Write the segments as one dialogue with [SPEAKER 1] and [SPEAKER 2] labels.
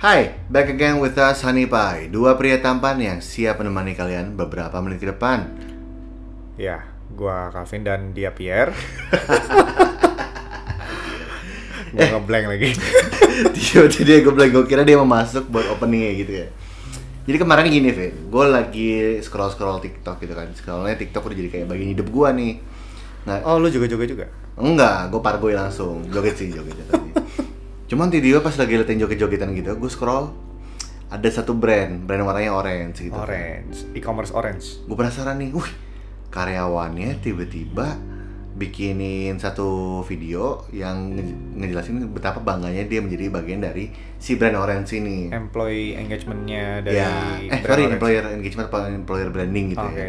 [SPEAKER 1] Hai, back again with us Honey Pie. Dua pria tampan yang siap menemani kalian beberapa menit ke depan.
[SPEAKER 2] Ya, gua Calvin dan dia Pierre. gua ngeblank lagi.
[SPEAKER 1] Tiba-tiba dia gue bilang, gue kira dia mau masuk buat openingnya gitu ya. Jadi kemarin gini, Fit Gue lagi scroll-scroll TikTok gitu kan. Scrollnya TikTok udah jadi kayak bagian hidup gue nih. Nah,
[SPEAKER 2] Oh, lu juga juga? juga.
[SPEAKER 1] enggak, gue pargoy langsung. Joget sih, jogetnya tadi Cuman tiba-tiba pas lagi liatin joget-jogetan gitu Gue scroll Ada satu brand, brand warnanya orange gitu
[SPEAKER 2] Orange, e-commerce orange.
[SPEAKER 1] gue penasaran nih, wih karyawannya tiba-tiba bikinin satu video yang nge- ngejelasin betapa bangganya dia menjadi bagian dari si brand orange ini.
[SPEAKER 2] Employee engagementnya dari
[SPEAKER 1] ya, eh sorry
[SPEAKER 2] Orange.
[SPEAKER 1] employer engagement apa employer branding gitu
[SPEAKER 2] Oke.
[SPEAKER 1] ya.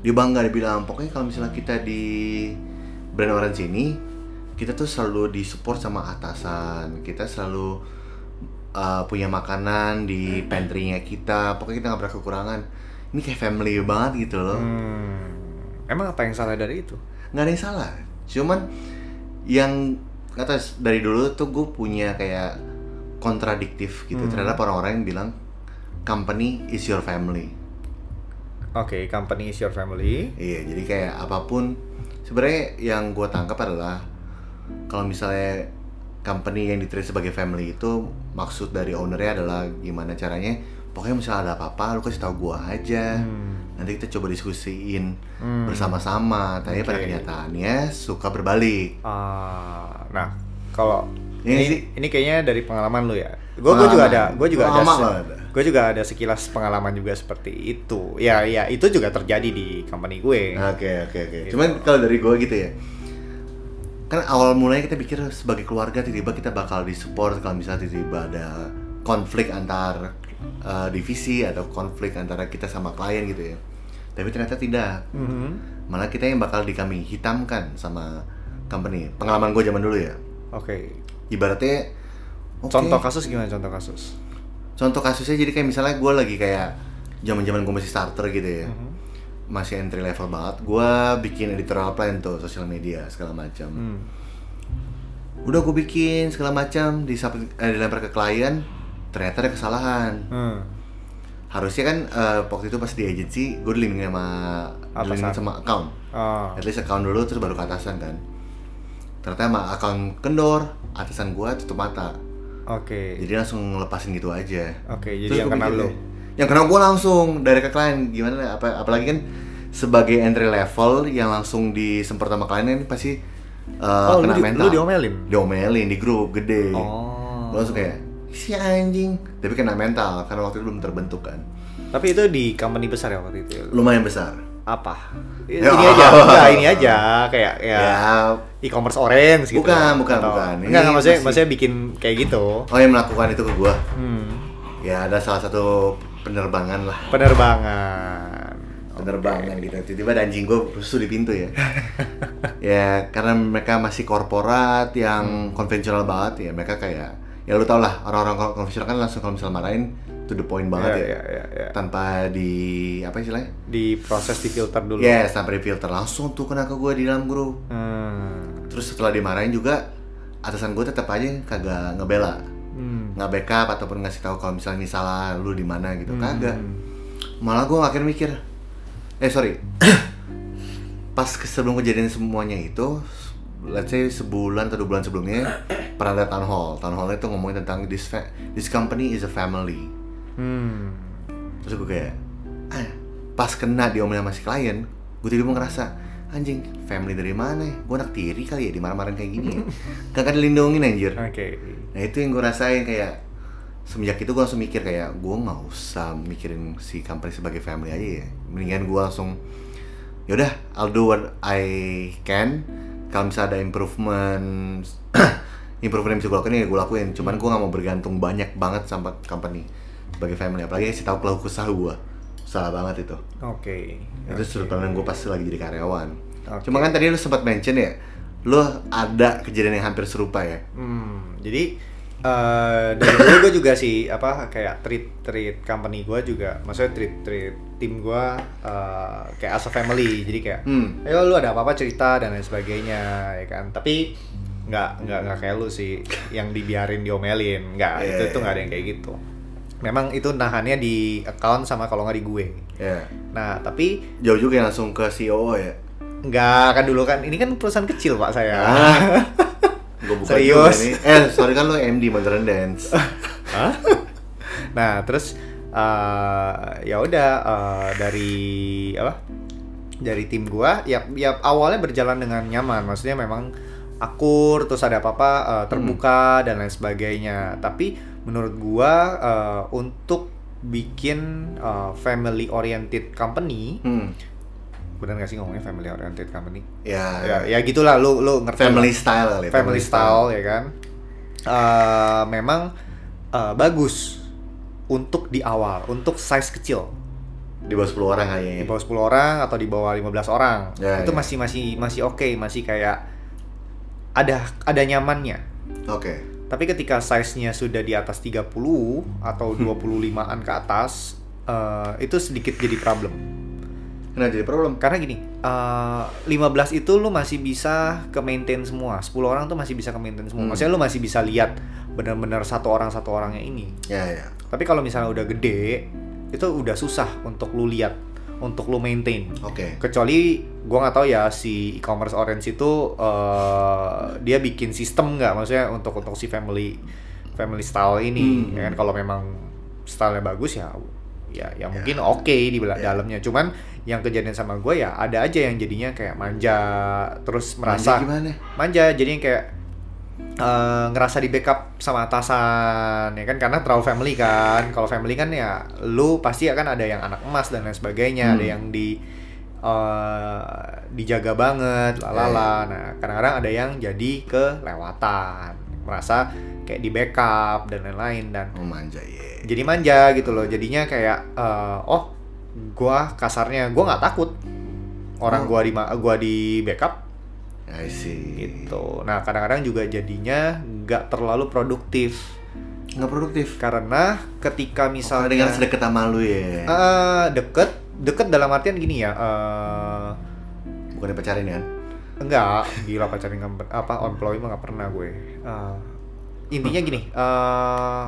[SPEAKER 1] Dia bangga dia bilang pokoknya kalau misalnya kita di brand orange ini kita tuh selalu disupport sama atasan, kita selalu uh, punya makanan di pantry-nya kita, pokoknya kita nggak pernah kekurangan. Ini kayak family banget gitu loh.
[SPEAKER 2] Hmm. Emang apa yang salah dari itu?
[SPEAKER 1] nggak ada yang salah cuman yang kata dari dulu tuh gue punya kayak kontradiktif gitu
[SPEAKER 2] Hmm.
[SPEAKER 1] terhadap orang-orang yang bilang company is your family
[SPEAKER 2] Oke, company is your family.
[SPEAKER 1] iya jadi kayak apa pun sebenarnya yang gue tangkap adalah kalau misalnya company yang diterima sebagai family itu maksud dari ownernya adalah gimana caranya pokoknya misalnya ada apa-apa lu kasih tahu gue aja
[SPEAKER 2] Hmm.
[SPEAKER 1] nanti kita coba diskusiin
[SPEAKER 2] Hmm.
[SPEAKER 1] bersama-sama tapi pada
[SPEAKER 2] Oke.
[SPEAKER 1] kenyataannya suka berbalik
[SPEAKER 2] Ah, nah, kalau
[SPEAKER 1] Ini
[SPEAKER 2] ini, ini kayaknya dari pengalaman lu ya. Gue gue juga ada, gue juga ada, gue juga ada sekilas pengalaman juga seperti itu. Ya, ya itu juga terjadi di company gue.
[SPEAKER 1] Oke oke oke.
[SPEAKER 2] Gitu.
[SPEAKER 1] Cuman kalau dari gue gitu ya, kan awal mulanya kita pikir sebagai keluarga tiba-tiba kita bakal disupport kalau misalnya tiba-tiba ada konflik antar uh, divisi atau konflik antara kita sama klien gitu ya. Tapi ternyata tidak.
[SPEAKER 2] Mhm.
[SPEAKER 1] Malah kita yang bakal dikami hitamkan sama company. Pengalaman gue zaman dulu ya.
[SPEAKER 2] Oke.
[SPEAKER 1] Ibaratnya oke,
[SPEAKER 2] Contoh kasus gimana contoh kasus?
[SPEAKER 1] contoh kasusnya jadi kayak misalnya gue lagi kayak zaman-zaman gue masih starter gitu ya.
[SPEAKER 2] Mhm.
[SPEAKER 1] Masih entry level banget, gue bikin editorial plan tuh sosial media segala macam.
[SPEAKER 2] Hmm.
[SPEAKER 1] Udah gue bikin segala macam di eh, dilempar ke klien, ternyata ada kesalahan.
[SPEAKER 2] Hmm.
[SPEAKER 1] Harusnya kan eh, waktu itu pas di agency gue dilindungi sama dilindungi sama account.
[SPEAKER 2] Oh.
[SPEAKER 1] At least account dulu terus baru ke atasan kan. Ternyata sama account kendor, atasan gue tutup mata.
[SPEAKER 2] Oke.
[SPEAKER 1] Jadi langsung lepasin gitu aja.
[SPEAKER 2] Oke,
[SPEAKER 1] Terus
[SPEAKER 2] jadi yang
[SPEAKER 1] gua
[SPEAKER 2] kena
[SPEAKER 1] mikir
[SPEAKER 2] lu.
[SPEAKER 1] deh, Yang kena gue langsung dari ke klien gimana apa apalagi kan sebagai entry level yang langsung disemprot sama klien ini pasti uh,
[SPEAKER 2] Oh, lu
[SPEAKER 1] kena
[SPEAKER 2] di-
[SPEAKER 1] mental.
[SPEAKER 2] lu diomelin?
[SPEAKER 1] Diomelin di grup gede.
[SPEAKER 2] Oh.
[SPEAKER 1] Langsung kayak si anjing. Tapi kena mental karena waktu itu belum terbentuk kan.
[SPEAKER 2] Tapi itu di company besar ya waktu itu. ya?
[SPEAKER 1] Lumayan besar.
[SPEAKER 2] Apa? Ini
[SPEAKER 1] Ya.
[SPEAKER 2] aja, enggak ini aja kayak ya,
[SPEAKER 1] Ya,
[SPEAKER 2] e-commerce orange gitu.
[SPEAKER 1] Bukan, bukan,
[SPEAKER 2] Atau-
[SPEAKER 1] bukan. Ini
[SPEAKER 2] Enggak, enggak maksudnya,
[SPEAKER 1] masih-
[SPEAKER 2] maksudnya bikin kayak gitu.
[SPEAKER 1] oh yang melakukan itu ke gua.
[SPEAKER 2] Hmm.
[SPEAKER 1] Ya ada salah satu penerbangan lah.
[SPEAKER 2] Penerbangan.
[SPEAKER 1] penerbangan gitu tiba-tiba ada anjing gue rusuh di pintu ya ya karena mereka masih korporat
[SPEAKER 2] Hmm.
[SPEAKER 1] yang konvensional banget ya mereka kayak ya lu tau lah orang-orang kon- konvensional kan langsung kalau misalnya marahin to the point banget ya,
[SPEAKER 2] ya, ya, ya.
[SPEAKER 1] tanpa di apa istilahnya
[SPEAKER 2] Di proses di filter dulu.
[SPEAKER 1] yes tanpa di filter langsung tuh kena ke gue di dalam grup
[SPEAKER 2] Hmm.
[SPEAKER 1] terus setelah dimarahin juga atasan gue tetap aja kagak ngebela
[SPEAKER 2] Hmm.
[SPEAKER 1] nggak backup ataupun ngasih tahu kalau misalnya ini salah lu di mana gitu
[SPEAKER 2] Hmm.
[SPEAKER 1] kagak malah gue akhirnya mikir eh sorry pas ke- sebelum kejadian semuanya itu let's say sebulan atau dua bulan sebelumnya pernah ada town hall town hall itu ngomongin tentang this this company is a family
[SPEAKER 2] Hmm.
[SPEAKER 1] terus gue kayak ah, pas kena diomelin sama si klien gue tiba-tiba ngerasa anjing family dari mana ya? gue anak tiri kali ya dimarah-marahin kayak gini ya kagak dilindungin anjir
[SPEAKER 2] Oke.
[SPEAKER 1] Nah itu yang gue rasain kayak semenjak itu gue langsung mikir kayak gue nggak usah mikirin si company sebagai family aja ya. Mendingan gue langsung yaudah I'll do what I can. Kalau misalnya ada improvement improvement yang bisa gue lakuin ya gue lakuin. Cuman gue nggak mau bergantung banyak banget sama company sebagai family. Apalagi kasih tahu keluh kesah gue. Salah banget itu.
[SPEAKER 2] Oke.
[SPEAKER 1] Itu sudut pandang gue pas lagi jadi karyawan.
[SPEAKER 2] Oke.
[SPEAKER 1] Cuma kan tadi lu sempat mention ya, lu ada kejadian yang hampir serupa ya.
[SPEAKER 2] Hmm, jadi eh dari dulu gue juga sih apa kayak treat treat company gue juga, maksudnya treat treat tim gue eh, kayak as a family. Jadi kayak,
[SPEAKER 1] Hmm.
[SPEAKER 2] ayo lu ada apa-apa cerita dan lain sebagainya, ya kan. Tapi nggak nggak nggak kayak lu sih yang dibiarin diomelin nggak
[SPEAKER 1] Iya,
[SPEAKER 2] itu
[SPEAKER 1] iya.
[SPEAKER 2] tuh nggak ada yang kayak gitu memang itu nahannya di account sama kalau nggak di gue
[SPEAKER 1] Ya.
[SPEAKER 2] nah tapi
[SPEAKER 1] Jauh juga ya langsung ke CEO ya.
[SPEAKER 2] nggak kan dulu kan ini kan perusahaan kecil pak saya
[SPEAKER 1] Ah. Gue buka
[SPEAKER 2] Serius?
[SPEAKER 1] juga nih. Eh, sorry kan lo MD Modern Dance.
[SPEAKER 2] Hah? nah terus eh, ya udah eh, dari apa dari tim gua ya ya awalnya berjalan dengan nyaman maksudnya memang akur terus ada apa-apa eh, terbuka dan lain sebagainya. Tapi menurut gua eh, untuk bikin eh, family oriented company
[SPEAKER 1] Hmm.
[SPEAKER 2] benar nggak sih ngomongnya family oriented company?
[SPEAKER 1] Ya,
[SPEAKER 2] ya ya. gitulah lu lu ngerti
[SPEAKER 1] family
[SPEAKER 2] lah.
[SPEAKER 1] style ya,
[SPEAKER 2] family style ya kan? Eh, memang eh, bagus untuk di awal untuk size kecil.
[SPEAKER 1] Di bawah 10 orang kayaknya.
[SPEAKER 2] di bawah 10 orang atau di bawah 15 orang.
[SPEAKER 1] Ya,
[SPEAKER 2] itu
[SPEAKER 1] ya.
[SPEAKER 2] masih masih masih oke masih kayak ada ada nyamannya
[SPEAKER 1] Oke.
[SPEAKER 2] tapi ketika size-nya sudah di atas 30 atau 25-an ke atas eh, itu sedikit jadi problem
[SPEAKER 1] Nah, jadi problem.
[SPEAKER 2] karena gini eh, 15 itu lu masih bisa ke maintain semua 10 orang tuh masih bisa ke maintain semua
[SPEAKER 1] Hmm.
[SPEAKER 2] maksudnya lu masih bisa lihat benar-benar satu orang satu orangnya ini
[SPEAKER 1] Ya, ya.
[SPEAKER 2] tapi kalau misalnya udah gede itu udah susah untuk lu lihat untuk lu maintain
[SPEAKER 1] Oke.
[SPEAKER 2] kecuali gua nggak tahu ya si e-commerce orange itu eh, dia bikin sistem nggak maksudnya untuk untuk si family family style ini
[SPEAKER 1] Hmm.
[SPEAKER 2] ya kan kalau memang stylenya bagus ya ya ya mungkin oke di bela-
[SPEAKER 1] Ya.
[SPEAKER 2] dalamnya cuman yang kejadian sama gue ya ada aja yang jadinya kayak manja terus
[SPEAKER 1] Manja
[SPEAKER 2] merasa
[SPEAKER 1] gimana?
[SPEAKER 2] manja jadinya kayak eh, ngerasa di backup sama atasan ya kan karena terlalu family kan kalau family kan ya lu pasti akan ada yang anak emas dan lain sebagainya
[SPEAKER 1] Hmm.
[SPEAKER 2] ada yang di eh, dijaga banget lalala nah kadang-kadang ada yang jadi kelewatan merasa kayak di backup dan lain-lain dan
[SPEAKER 1] Oh, manja, ya.
[SPEAKER 2] jadi manja gitu loh jadinya kayak eh, oh gua kasarnya gua nggak takut orang
[SPEAKER 1] Oh.
[SPEAKER 2] gua di gua di backup
[SPEAKER 1] I see.
[SPEAKER 2] gitu. Nah kadang-kadang juga jadinya nggak terlalu produktif
[SPEAKER 1] Nggak produktif.
[SPEAKER 2] karena ketika
[SPEAKER 1] Misalnya
[SPEAKER 2] misalnya
[SPEAKER 1] dengan sedekat sama lu ya.
[SPEAKER 2] eh, deket deket dalam artian gini ya eh,
[SPEAKER 1] Bukan pacarin kan?
[SPEAKER 2] enggak gila pacaran nggak apa employee mah nggak pernah gue Eh, intinya gini eh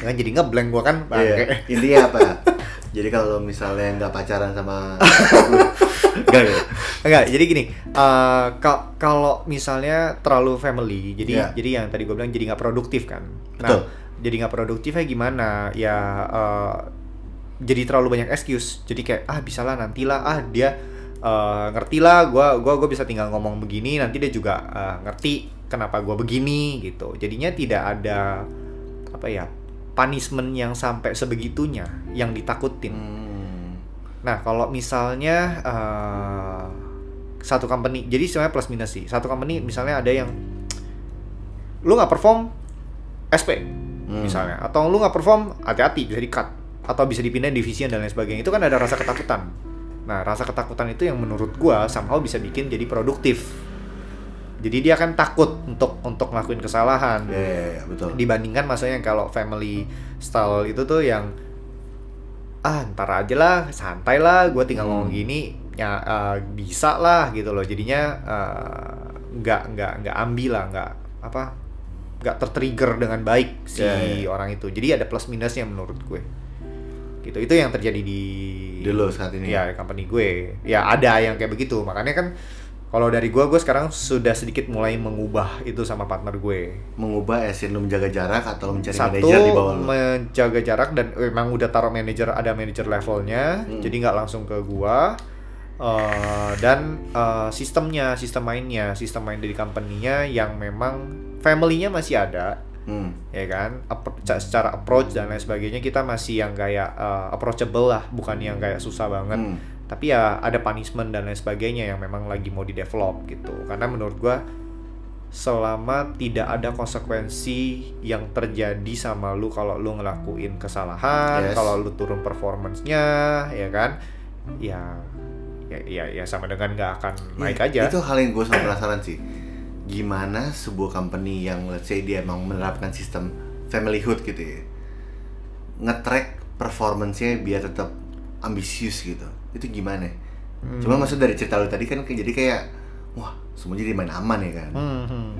[SPEAKER 2] kan jadi ngeblank gue kan
[SPEAKER 1] Iya.
[SPEAKER 2] bangke.
[SPEAKER 1] Intinya apa? Jadi kalau misalnya nggak pacaran sama enggak ya?
[SPEAKER 2] Enggak, jadi gini, eh, ka- kalau misalnya terlalu family, jadi
[SPEAKER 1] Iya.
[SPEAKER 2] jadi yang tadi gue bilang jadi nggak produktif kan.
[SPEAKER 1] Betul.
[SPEAKER 2] Nah, jadi nggak produktifnya gimana? Ya eh, jadi terlalu banyak excuse. Jadi kayak ah bisalah nantilah, ah dia eh, ngerti lah, gua gua gua bisa tinggal ngomong begini, nanti dia juga eh, ngerti kenapa gua begini gitu. Jadinya tidak ada apa ya punishment yang sampai sebegitunya yang ditakutin.
[SPEAKER 1] Hmm.
[SPEAKER 2] Nah, kalau misalnya eh, satu company, jadi sebenarnya plus minus sih. Satu company misalnya ada yang lu nggak perform SP
[SPEAKER 1] Hmm.
[SPEAKER 2] misalnya, atau lu nggak perform hati-hati bisa di cut atau bisa dipindahin divisi dan lain sebagainya. Itu kan ada rasa ketakutan. Nah, rasa ketakutan itu yang menurut gua somehow bisa bikin jadi produktif. Jadi dia kan takut untuk untuk ngelakuin kesalahan
[SPEAKER 1] Ya, ya, ya, betul.
[SPEAKER 2] dibandingkan maksudnya kalau family style itu tuh yang ah ntar aja lah santai lah gue tinggal
[SPEAKER 1] Hmm.
[SPEAKER 2] ngomong gini ya eh, bisa lah gitu loh jadinya eh, nggak nggak nggak ambil lah nggak apa nggak tertrigger dengan baik si
[SPEAKER 1] Ya, ya.
[SPEAKER 2] orang itu jadi ada plus minusnya menurut gue gitu itu yang terjadi di
[SPEAKER 1] lo saat ini.
[SPEAKER 2] ya company gue ya ada yang kayak begitu makanya kan kalau dari gue gue sekarang sudah sedikit mulai mengubah itu sama partner gue
[SPEAKER 1] Mengubah esin lu menjaga jarak atau lu mencari
[SPEAKER 2] satu
[SPEAKER 1] manajer di bawah lu.
[SPEAKER 2] menjaga jarak dan emang udah taruh manajer ada manajer levelnya
[SPEAKER 1] Hmm.
[SPEAKER 2] jadi nggak langsung ke gua Eh, dan eh, sistemnya sistem mainnya sistem main dari company-nya yang memang family-nya masih ada
[SPEAKER 1] Hmm.
[SPEAKER 2] ya kan ca- secara approach dan lain sebagainya kita masih yang kayak eh, approachable lah bukan yang kayak susah banget
[SPEAKER 1] Hmm.
[SPEAKER 2] Tapi ya ada punishment dan lain sebagainya yang memang lagi mau di develop gitu karena menurut gua selama tidak ada konsekuensi yang terjadi sama lu kalau lu ngelakuin kesalahan
[SPEAKER 1] Yes.
[SPEAKER 2] kalau lu turun performance-nya ya kan ya ya ya, ya sama dengan nggak akan naik
[SPEAKER 1] Iya,
[SPEAKER 2] aja
[SPEAKER 1] Itu hal yang gue selalu penasaran sih. Gimana sebuah company yang let's say dia emang menerapkan sistem familyhood gitu ya. Nge-track performance-nya biar tetap ambisius gitu. Itu gimana?
[SPEAKER 2] Hmm.
[SPEAKER 1] Cuma maksud dari cerita lu tadi kan jadi kayak wah, semua jadi main aman ya kan.
[SPEAKER 2] Hmm, hmm.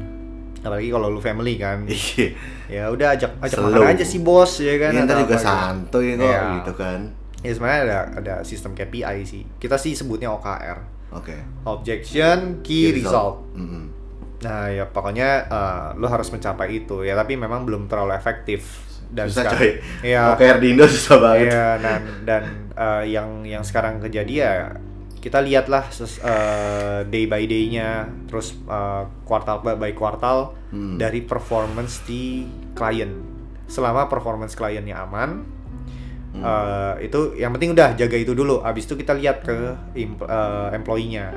[SPEAKER 2] apalagi kalau lu family kan
[SPEAKER 1] Iya.
[SPEAKER 2] ya udah ajak ajak
[SPEAKER 1] Slow.
[SPEAKER 2] makan aja si bos ya kan
[SPEAKER 1] Ini ntar juga
[SPEAKER 2] gitu.
[SPEAKER 1] santuy kok
[SPEAKER 2] Iya.
[SPEAKER 1] gitu kan.
[SPEAKER 2] ya sebenarnya ada ada sistem KPI sih kita sih sebutnya OKR
[SPEAKER 1] Oke.
[SPEAKER 2] objection key result
[SPEAKER 1] Mm-mm.
[SPEAKER 2] nah ya pokoknya eh, lu harus mencapai itu ya tapi memang belum terlalu efektif dan
[SPEAKER 1] Susah
[SPEAKER 2] sekarang-
[SPEAKER 1] coy.
[SPEAKER 2] Iya.
[SPEAKER 1] OKR di Indo susah banget.
[SPEAKER 2] Iya, dan dan eh, yang yang sekarang kejadian ya kita lihatlah ses- eh, day by day-nya, terus eh, kuartal by kuartal
[SPEAKER 1] Hmm.
[SPEAKER 2] dari performance di klien. Selama performance kliennya aman,
[SPEAKER 1] Hmm.
[SPEAKER 2] itu yang penting udah jaga itu dulu. Abis itu kita lihat ke eh, employee-nya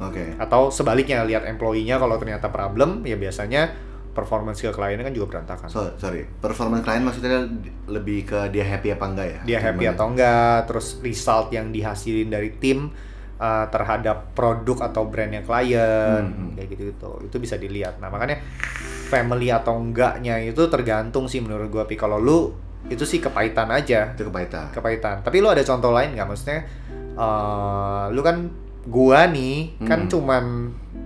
[SPEAKER 1] Oke.
[SPEAKER 2] atau sebaliknya lihat employee-nya kalau ternyata problem ya biasanya performance ke kliennya kan juga berantakan.
[SPEAKER 1] So, sorry, performance klien maksudnya lebih ke dia happy apa enggak ya?
[SPEAKER 2] dia happy
[SPEAKER 1] Gimana?
[SPEAKER 2] atau enggak, terus result yang dihasilin dari tim uh, terhadap produk atau brandnya klien,
[SPEAKER 1] Hmm.
[SPEAKER 2] kayak gitu gitu, itu bisa dilihat. Nah makanya family atau enggaknya itu tergantung sih menurut gua. Pi kalau lu itu sih kepahitan aja,
[SPEAKER 1] Itu kepahitan.
[SPEAKER 2] kepahitan. Tapi lu ada contoh lain nggak? Maksudnya, uh, lu kan gua nih kan
[SPEAKER 1] Hmm.
[SPEAKER 2] cuman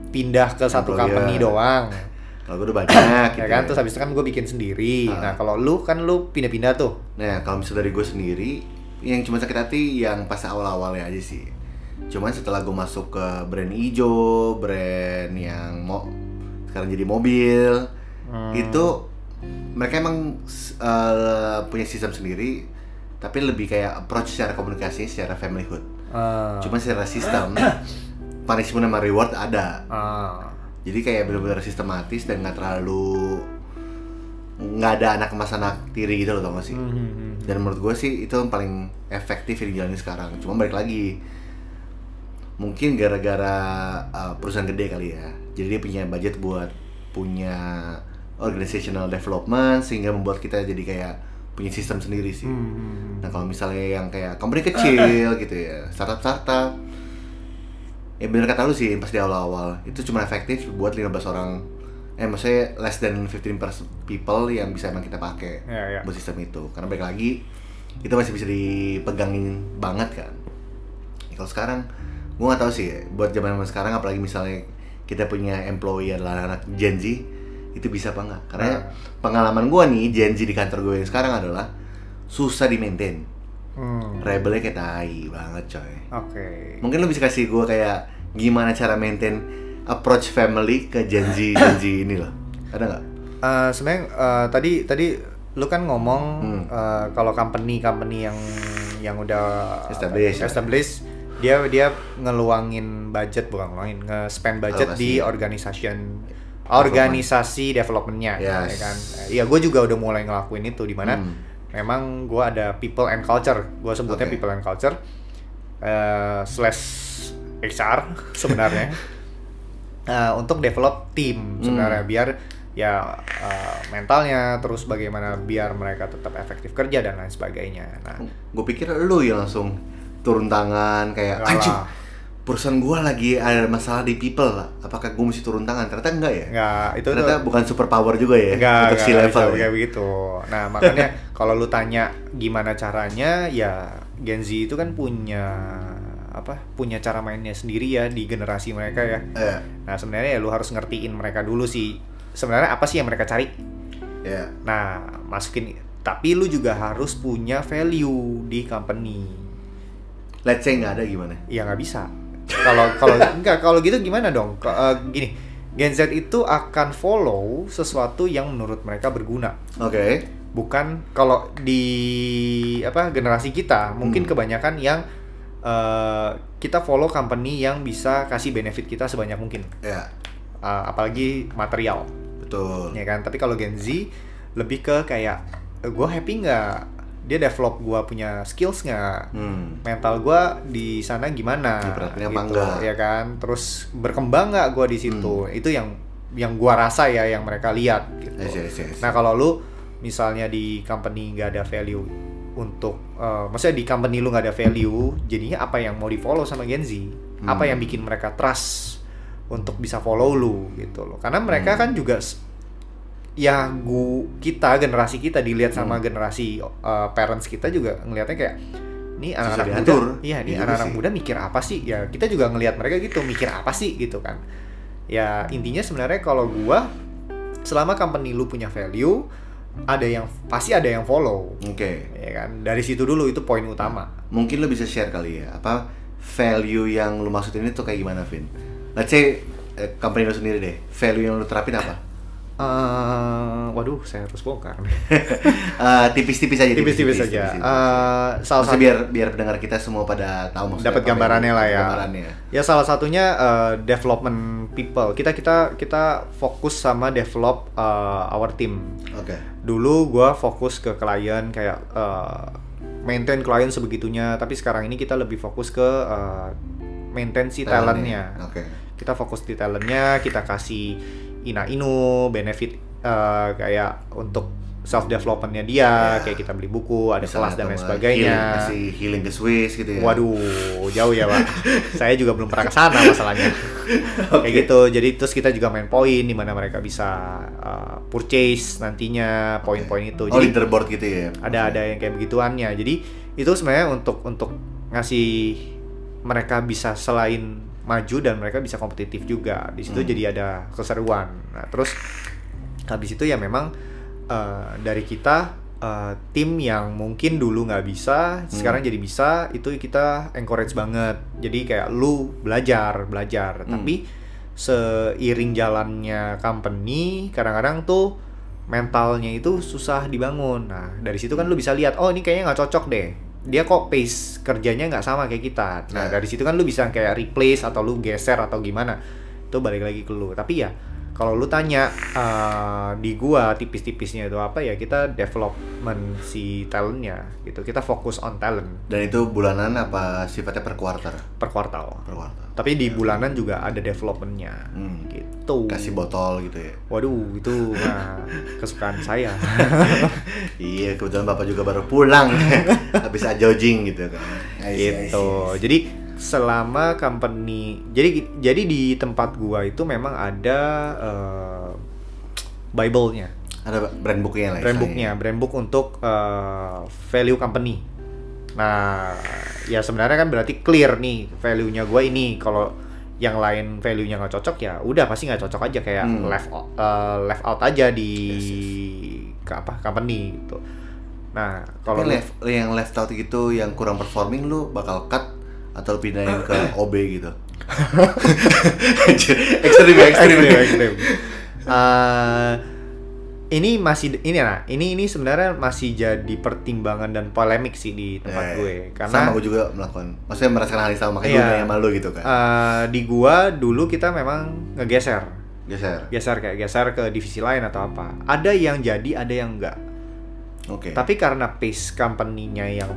[SPEAKER 2] pindah ke satu
[SPEAKER 1] Employer.
[SPEAKER 2] company doang.
[SPEAKER 1] Kalau gue udah banyak gitu
[SPEAKER 2] ya kan terus habis itu kan gue bikin sendiri.
[SPEAKER 1] Ah.
[SPEAKER 2] Nah, kalau lu kan lu pindah-pindah tuh.
[SPEAKER 1] Nah, kalau misalnya dari gue sendiri, yang cuma sakit hati yang pas awal-awalnya aja sih. Cuman setelah gue masuk ke brand hijau, brand yang mau sekarang jadi mobil,
[SPEAKER 2] Hmm.
[SPEAKER 1] itu mereka emang eh, punya sistem sendiri, tapi lebih kayak approach secara komunikasi secara familyhood.
[SPEAKER 2] Ah.
[SPEAKER 1] Cuma secara sistem, punishment sama reward ada.
[SPEAKER 2] Ah.
[SPEAKER 1] Jadi kayak benar-benar sistematis dan nggak terlalu nggak ada anak emas anak tiri gitu loh tau gak sih?
[SPEAKER 2] Hmm.
[SPEAKER 1] Dan menurut gue sih itu yang paling efektif yang dijalani sekarang. Cuma balik lagi, mungkin gara-gara uh, perusahaan gede kali ya. Jadi dia punya budget buat punya organizational development sehingga membuat kita jadi kayak punya sistem sendiri sih.
[SPEAKER 2] Hmm.
[SPEAKER 1] Nah kalau misalnya yang kayak company kecil gitu ya, startup-startup, ya bener kata lu sih pas di awal-awal itu cuma efektif buat 15 orang, eh maksudnya less than 15 people yang bisa emang kita pakai
[SPEAKER 2] Ya, ya.
[SPEAKER 1] buat sistem itu. Karena balik lagi itu masih bisa dipegangin banget kan. Ya, kalau sekarang gue nggak tahu sih buat zaman zaman sekarang apalagi misalnya kita punya employee adalah anak Gen Z itu bisa apa enggak? Karena
[SPEAKER 2] Nah.
[SPEAKER 1] pengalaman gue nih Gen Z di kantor gue yang sekarang adalah susah di maintain
[SPEAKER 2] Hmm.
[SPEAKER 1] rebelnya kayak tai banget coy
[SPEAKER 2] Oke.
[SPEAKER 1] mungkin lu bisa kasih gue kayak gimana cara maintain approach family ke Gen Z Gen Z ini loh ada nggak
[SPEAKER 2] Eh, sebenarnya eh, tadi tadi lu kan ngomong
[SPEAKER 1] Hmm.
[SPEAKER 2] eh, kalau company company yang yang udah
[SPEAKER 1] Established, ya.
[SPEAKER 2] established, dia dia ngeluangin budget bukan ngeluangin nge-spend budget
[SPEAKER 1] Alokasi.
[SPEAKER 2] di organisation organisasi developmentnya
[SPEAKER 1] Yes.
[SPEAKER 2] ya kan iya gue juga udah mulai ngelakuin itu di mana
[SPEAKER 1] Hmm.
[SPEAKER 2] Memang gue ada people and culture gue sebutnya
[SPEAKER 1] Oke.
[SPEAKER 2] people and culture eh, slash HR sebenarnya Eh, untuk develop tim sebenarnya
[SPEAKER 1] Hmm.
[SPEAKER 2] biar ya eh, mentalnya terus bagaimana biar mereka tetap efektif kerja dan lain sebagainya nah
[SPEAKER 1] gue pikir lu yang langsung turun tangan kayak anjing. Perusahaan gue lagi ada masalah di people lah apakah gue mesti turun tangan? Ternyata enggak ya?
[SPEAKER 2] Nggak itu
[SPEAKER 1] ternyata
[SPEAKER 2] tuh
[SPEAKER 1] bukan super power juga ya
[SPEAKER 2] nggak
[SPEAKER 1] untuk
[SPEAKER 2] nggak
[SPEAKER 1] si level ya.
[SPEAKER 2] kayak begitu. Nah makanya kalau lu tanya gimana caranya ya Gen Z itu kan punya apa punya cara mainnya sendiri ya di generasi mereka ya.
[SPEAKER 1] Eh,
[SPEAKER 2] nah sebenarnya ya lu harus ngertiin mereka dulu sih. Sebenarnya apa sih yang mereka cari?
[SPEAKER 1] Ya
[SPEAKER 2] Nah, masukin tapi lu juga harus punya value di company.
[SPEAKER 1] let's say nggak ada gimana?
[SPEAKER 2] Ya nggak bisa. Kalau kalau enggak kalau gitu gimana dong? Ke- eh, gini, Gen Z itu akan follow sesuatu yang menurut mereka berguna.
[SPEAKER 1] oke
[SPEAKER 2] Bukan kalau di apa generasi kita mungkin
[SPEAKER 1] Hmm.
[SPEAKER 2] kebanyakan yang eh, kita follow company yang bisa kasih benefit kita sebanyak mungkin.
[SPEAKER 1] ya
[SPEAKER 2] Eh, apalagi material.
[SPEAKER 1] betul
[SPEAKER 2] ya kan tapi kalau Gen Z lebih ke kayak gue happy nggak dia develop gue punya skills nggak
[SPEAKER 1] hmm.
[SPEAKER 2] mental gue di sana gimana
[SPEAKER 1] Diperhatiin apa enggak?
[SPEAKER 2] ya kan terus berkembang nggak gue di situ
[SPEAKER 1] Hmm.
[SPEAKER 2] itu yang yang gue rasa ya yang mereka lihat gitu
[SPEAKER 1] see, I see.
[SPEAKER 2] nah kalau lu misalnya di company nggak ada value untuk eh, maksudnya di company lu nggak ada value jadinya apa yang mau di follow sama Gen Z apa
[SPEAKER 1] Hmm.
[SPEAKER 2] yang bikin mereka trust untuk bisa follow lu gitu loh karena mereka
[SPEAKER 1] Hmm.
[SPEAKER 2] kan juga ya gu kita generasi kita dilihat sama
[SPEAKER 1] Hmm.
[SPEAKER 2] generasi eh, parents kita juga ngelihatnya kayak ini anak-anak muda iya ini
[SPEAKER 1] Iya
[SPEAKER 2] anak-anak muda mikir apa sih ya kita juga ngelihat mereka gitu mikir apa sih gitu kan ya intinya sebenarnya kalau gua selama company lu punya value ada yang pasti ada yang follow
[SPEAKER 1] Oke.
[SPEAKER 2] ya kan dari situ dulu itu poin utama
[SPEAKER 1] Mungkin lo bisa share kali ya, apa value yang lo maksudin itu kayak gimana, Vin? Let's say eh, company lo sendiri deh, value yang lo terapin apa?
[SPEAKER 2] Eh, waduh saya harus bongkar
[SPEAKER 1] Eh, tipis-tipis aja.
[SPEAKER 2] tipis-tipis saja
[SPEAKER 1] tipis-tipis.
[SPEAKER 2] Eh, salah satu
[SPEAKER 1] biar biar pendengar kita semua pada tahu maksudnya
[SPEAKER 2] dapat
[SPEAKER 1] apa,
[SPEAKER 2] gambarannya lah ya.
[SPEAKER 1] Gambarannya.
[SPEAKER 2] Ya salah satunya eh, development people. Kita kita kita fokus sama develop eh, our team.
[SPEAKER 1] Oke.
[SPEAKER 2] Dulu gua fokus ke klien kayak eh, maintain klien sebegitunya, tapi sekarang ini kita lebih fokus ke eh, maintain si talentnya.
[SPEAKER 1] Oke.
[SPEAKER 2] Kita fokus di talentnya, kita kasih ina inu benefit eh, kayak untuk self developmentnya dia,
[SPEAKER 1] Ya.
[SPEAKER 2] kayak kita beli buku, ada
[SPEAKER 1] Misalnya
[SPEAKER 2] kelas dan lain sebagainya.
[SPEAKER 1] Healing, kasih healing ke Swiss gitu ya.
[SPEAKER 2] Waduh, jauh ya pak. Saya juga belum pernah ke sana masalahnya. Kayak gitu. Jadi terus kita juga main poin di mana mereka bisa uh, purchase nantinya poin-poin itu.
[SPEAKER 1] Oh,
[SPEAKER 2] Jadi
[SPEAKER 1] leaderboard gitu ya.
[SPEAKER 2] ada ada yang kayak begituannya. Jadi itu sebenarnya untuk untuk ngasih mereka bisa selain maju dan mereka bisa kompetitif juga. Di situ
[SPEAKER 1] Hmm.
[SPEAKER 2] jadi ada keseruan. Nah terus habis itu ya memang eh, dari kita eh, tim yang mungkin dulu nggak bisa sekarang jadi bisa itu kita encourage banget jadi kayak lu belajar belajar
[SPEAKER 1] Hmm.
[SPEAKER 2] tapi seiring jalannya company kadang-kadang tuh mentalnya itu susah dibangun nah dari situ kan lu bisa lihat oh ini kayaknya nggak cocok deh dia kok pace kerjanya nggak sama kayak kita. Nah
[SPEAKER 1] Ya.
[SPEAKER 2] dari situ kan lu bisa kayak replace atau lu geser atau gimana. Itu balik lagi ke lu. Tapi ya kalau lu tanya eh, di gua tipis-tipisnya itu apa ya kita development si talentnya gitu kita fokus on talent
[SPEAKER 1] Dan itu bulanan apa sifatnya per quarter?
[SPEAKER 2] per kuartal
[SPEAKER 1] Per quarter.
[SPEAKER 2] tapi di bulanan juga ada developmentnya
[SPEAKER 1] Hmm.
[SPEAKER 2] gitu
[SPEAKER 1] Kasih botol gitu ya.
[SPEAKER 2] waduh itu nah, kesukaan saya
[SPEAKER 1] Iya, kebetulan Bapak juga baru pulang habis jogging gitu kan.
[SPEAKER 2] Gitu jadi selama company jadi jadi di tempat gua itu memang ada eh, Bible-nya.
[SPEAKER 1] Ada brand booknya lah.
[SPEAKER 2] brand booknya brand book untuk eh, value company. Nah ya sebenarnya kan berarti clear nih value-nya gue ini. Kalau yang lain value-nya nggak cocok ya udah pasti nggak cocok aja. Kayak
[SPEAKER 1] Hmm.
[SPEAKER 2] left eh, left out aja di
[SPEAKER 1] Yes,
[SPEAKER 2] ke apa company gitu. Nah
[SPEAKER 1] Kalau left, yang left out gitu yang kurang performing lu bakal cut atau pindahin ke OB gitu. ekstrim ya, ekstrim.
[SPEAKER 2] Ekstrim, ekstrim. Eh, ini masih ini nah ini ini sebenarnya masih jadi pertimbangan dan polemik sih di tempat
[SPEAKER 1] Eh,
[SPEAKER 2] gue karena
[SPEAKER 1] sama gue juga melakukan. Maksudnya merasakan hal yang sama makanya gue
[SPEAKER 2] Iya.
[SPEAKER 1] nanya sama lu gitu kan.
[SPEAKER 2] eh, di gua dulu kita memang ngegeser
[SPEAKER 1] Geser.
[SPEAKER 2] geser kayak geser ke divisi lain atau apa ada yang jadi ada yang enggak
[SPEAKER 1] Oke.
[SPEAKER 2] tapi karena pace company-nya yang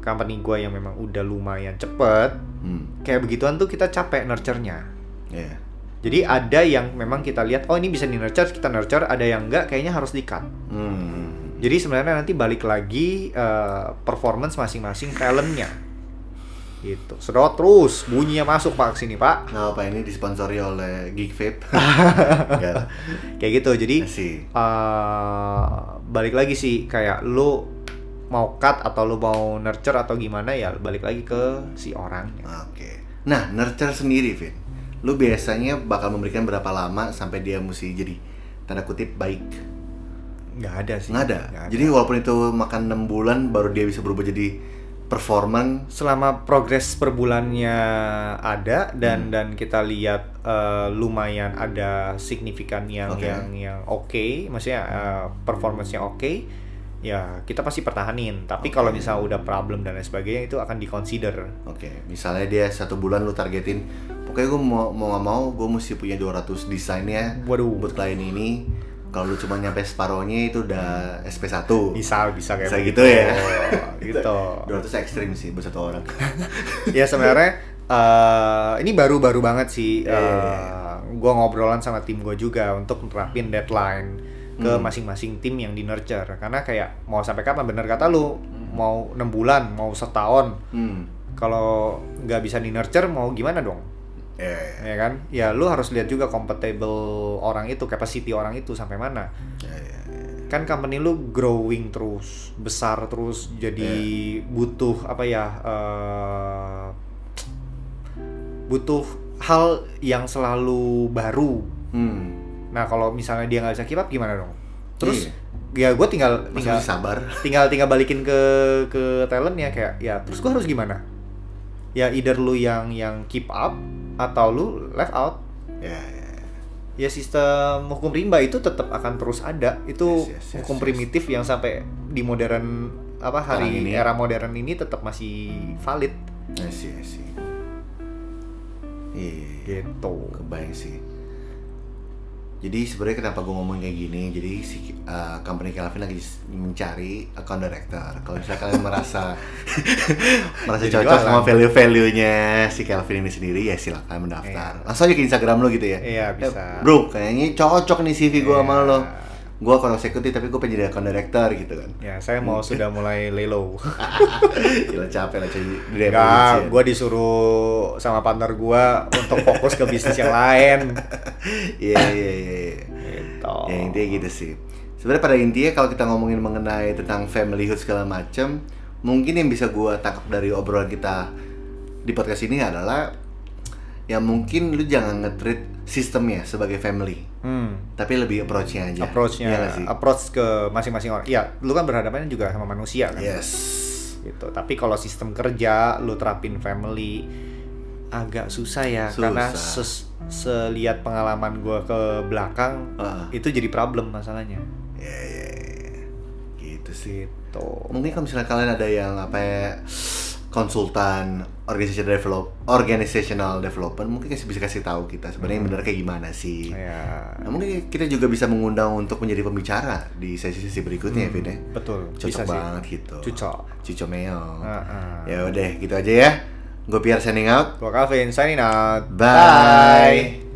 [SPEAKER 2] company gua yang memang udah lumayan cepet
[SPEAKER 1] Hmm.
[SPEAKER 2] kayak begituan tuh kita capek nurture-nya
[SPEAKER 1] Iya.
[SPEAKER 2] jadi ada yang memang kita lihat oh ini bisa di nurture kita nurture ada yang enggak kayaknya harus di cut
[SPEAKER 1] Hmm.
[SPEAKER 2] Jadi sebenarnya nanti balik lagi eh, performance masing-masing talentnya. Gitu. Sedot terus bunyinya masuk Pak sini, Pak.
[SPEAKER 1] Nggak apa ini disponsori oleh Geek Vape.
[SPEAKER 2] Kayak gitu. Jadi
[SPEAKER 1] Masih.
[SPEAKER 2] eh, balik lagi sih kayak lu mau cut atau lu mau nurture atau gimana ya balik lagi ke si orangnya.
[SPEAKER 1] Oke. Nah, nurture sendiri, Vin. Lu biasanya bakal memberikan berapa lama sampai dia mesti jadi tanda kutip baik?
[SPEAKER 2] Nggak ada sih.
[SPEAKER 1] Nggak ada.
[SPEAKER 2] Nggak
[SPEAKER 1] Jadi walaupun itu makan 6 bulan baru dia bisa berubah jadi performan.
[SPEAKER 2] selama progres per bulannya ada dan
[SPEAKER 1] Hmm.
[SPEAKER 2] dan kita lihat eh, lumayan ada signifikan yang
[SPEAKER 1] Oke.
[SPEAKER 2] yang yang oke maksudnya eh, performance-nya oke ya kita pasti pertahanin tapi
[SPEAKER 1] Oke.
[SPEAKER 2] kalau misalnya udah problem dan lain sebagainya itu akan dikonsider
[SPEAKER 1] Oke, misalnya dia satu bulan lu targetin, pokoknya gue mau mau nggak mau gue mesti punya 200 desainnya
[SPEAKER 2] waduh
[SPEAKER 1] buat klien ini. Kalau lu cuma nyampe separohnya itu udah SP1.
[SPEAKER 2] bisa bisa kayak
[SPEAKER 1] Bisa
[SPEAKER 2] begitu.
[SPEAKER 1] gitu ya.
[SPEAKER 2] gitu
[SPEAKER 1] 200 ekstrim sih buat satu orang.
[SPEAKER 2] ya sebenarnya eh, ini baru-baru banget sih
[SPEAKER 1] Iya, iya, iya.
[SPEAKER 2] gue ngobrolan sama tim gue juga untuk nerapin deadline ke
[SPEAKER 1] Hmm.
[SPEAKER 2] masing-masing tim yang di nurture. Karena kayak mau sampai kapan bener kata lu. Mau enam bulan mau setahun.
[SPEAKER 1] Hmm.
[SPEAKER 2] kalau nggak bisa di nurture mau gimana dong?
[SPEAKER 1] Ya,
[SPEAKER 2] ya
[SPEAKER 1] ya,
[SPEAKER 2] kan? Ya lu harus lihat juga compatible orang itu capacity orang itu sampai mana.
[SPEAKER 1] Ya, ya, ya.
[SPEAKER 2] kan company lu growing terus besar terus jadi butuh apa ya eh, butuh hal yang selalu baru.
[SPEAKER 1] Hmm.
[SPEAKER 2] Nah kalau misalnya dia nggak bisa keep up gimana dong? Terus
[SPEAKER 1] Iya.
[SPEAKER 2] ya gue tinggal tinggal
[SPEAKER 1] sabar.
[SPEAKER 2] tinggal tinggal balikin ke ke talent ya kayak ya terus gue harus gimana? Ya either lu yang yang keep up atau lu left out.
[SPEAKER 1] Ya, ya.
[SPEAKER 2] Ya sistem hukum rimba itu tetap akan terus ada. Itu
[SPEAKER 1] Yes, yes, yes,
[SPEAKER 2] hukum
[SPEAKER 1] yes.
[SPEAKER 2] primitif yang sampai di modern apa hari
[SPEAKER 1] ini.
[SPEAKER 2] era modern ini tetap masih valid.
[SPEAKER 1] Iya, iya, iya.
[SPEAKER 2] gitu.
[SPEAKER 1] kebayang sih. Jadi sebenarnya kenapa gue ngomong kayak gini? Jadi si uh, company Calvin lagi mencari account director. Kalau misalnya kalian merasa merasa
[SPEAKER 2] Jadi
[SPEAKER 1] cocok sama value-value-nya si Calvin ini sendiri, ya silakan mendaftar.
[SPEAKER 2] Iya.
[SPEAKER 1] Langsung aja ke Instagram lo gitu ya.
[SPEAKER 2] Iya,
[SPEAKER 1] Eh,
[SPEAKER 2] bisa.
[SPEAKER 1] bro, kayaknya cocok nih CV gue sama
[SPEAKER 2] Iya.
[SPEAKER 1] lo. Gue account executive tapi gue pengen jadi account director gitu kan.
[SPEAKER 2] Ya, saya mau sudah mulai lelo.
[SPEAKER 1] Gila capek lah cuy. Di
[SPEAKER 2] Enggak,
[SPEAKER 1] revolution.
[SPEAKER 2] gue disuruh sama partner gue untuk fokus ke bisnis yang lain.
[SPEAKER 1] Iya, iya, iya. iya.
[SPEAKER 2] Gitu.
[SPEAKER 1] Ya intinya gitu sih. Sebenarnya pada intinya kalau kita ngomongin mengenai tentang familyhood segala macam, mungkin yang bisa gua tangkap dari obrolan kita di podcast ini adalah ya mungkin lu jangan nge-treat sistemnya sebagai family,
[SPEAKER 2] Hmm.
[SPEAKER 1] tapi lebih approach-nya aja.
[SPEAKER 2] Approach-nya,
[SPEAKER 1] nggak sih?
[SPEAKER 2] approach ke masing-masing orang. Iya, lu kan berhadapan juga sama manusia kan.
[SPEAKER 1] Yes.
[SPEAKER 2] Gitu. Tapi kalau sistem kerja lu terapin family agak susah ya karena
[SPEAKER 1] Susah.
[SPEAKER 2] ses- selihat pengalaman gua ke belakang
[SPEAKER 1] Heeh.
[SPEAKER 2] itu jadi problem masalahnya.
[SPEAKER 1] Ya, ya, ya. Gitu sih.
[SPEAKER 2] Gitu.
[SPEAKER 1] Mungkin kalau misalnya kalian ada yang apa ya, konsultan organizational develop organizational development mungkin kasih bisa kasih tahu kita sebenarnya yang benar kayak gimana sih.
[SPEAKER 2] Ya.
[SPEAKER 1] Nah, mungkin kita juga bisa mengundang untuk menjadi pembicara di sesi-sesi berikutnya ya, Vin ya.
[SPEAKER 2] Betul.
[SPEAKER 1] Cocok
[SPEAKER 2] bisa sih.
[SPEAKER 1] banget gitu.
[SPEAKER 2] Cocok.
[SPEAKER 1] Cuco meong.
[SPEAKER 2] Heeh.
[SPEAKER 1] Ya udah, gitu aja ya. Gue Pierre signing out.
[SPEAKER 2] Gua Calvin signing out.
[SPEAKER 1] Bye.